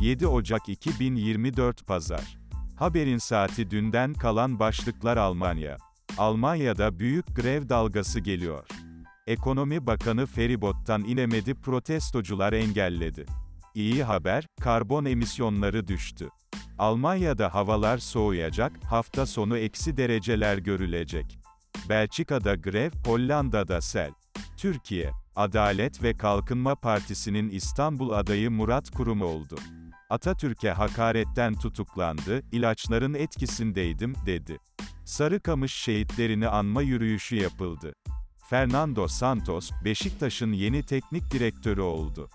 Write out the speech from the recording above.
7 Ocak 2024 Pazar. Haberin saati dünden kalan başlıklar Almanya. Almanya'da büyük grev dalgası geliyor. Ekonomi Bakanı feribottan inemedi protestocular engelledi. İyi haber, karbon emisyonları düştü. Almanya'da havalar soğuyacak, hafta sonu eksi dereceler görülecek. Belçika'da grev, Hollanda'da sel. Türkiye, Adalet ve Kalkınma Partisi'nin İstanbul adayı Murat Kurum oldu. Atatürk'e hakaretten tutuklandı, ilaçların etkisindeydim, dedi. Sarıkamış şehitlerini anma yürüyüşü yapıldı. Fernando Santos, Beşiktaş'ın yeni teknik direktörü oldu.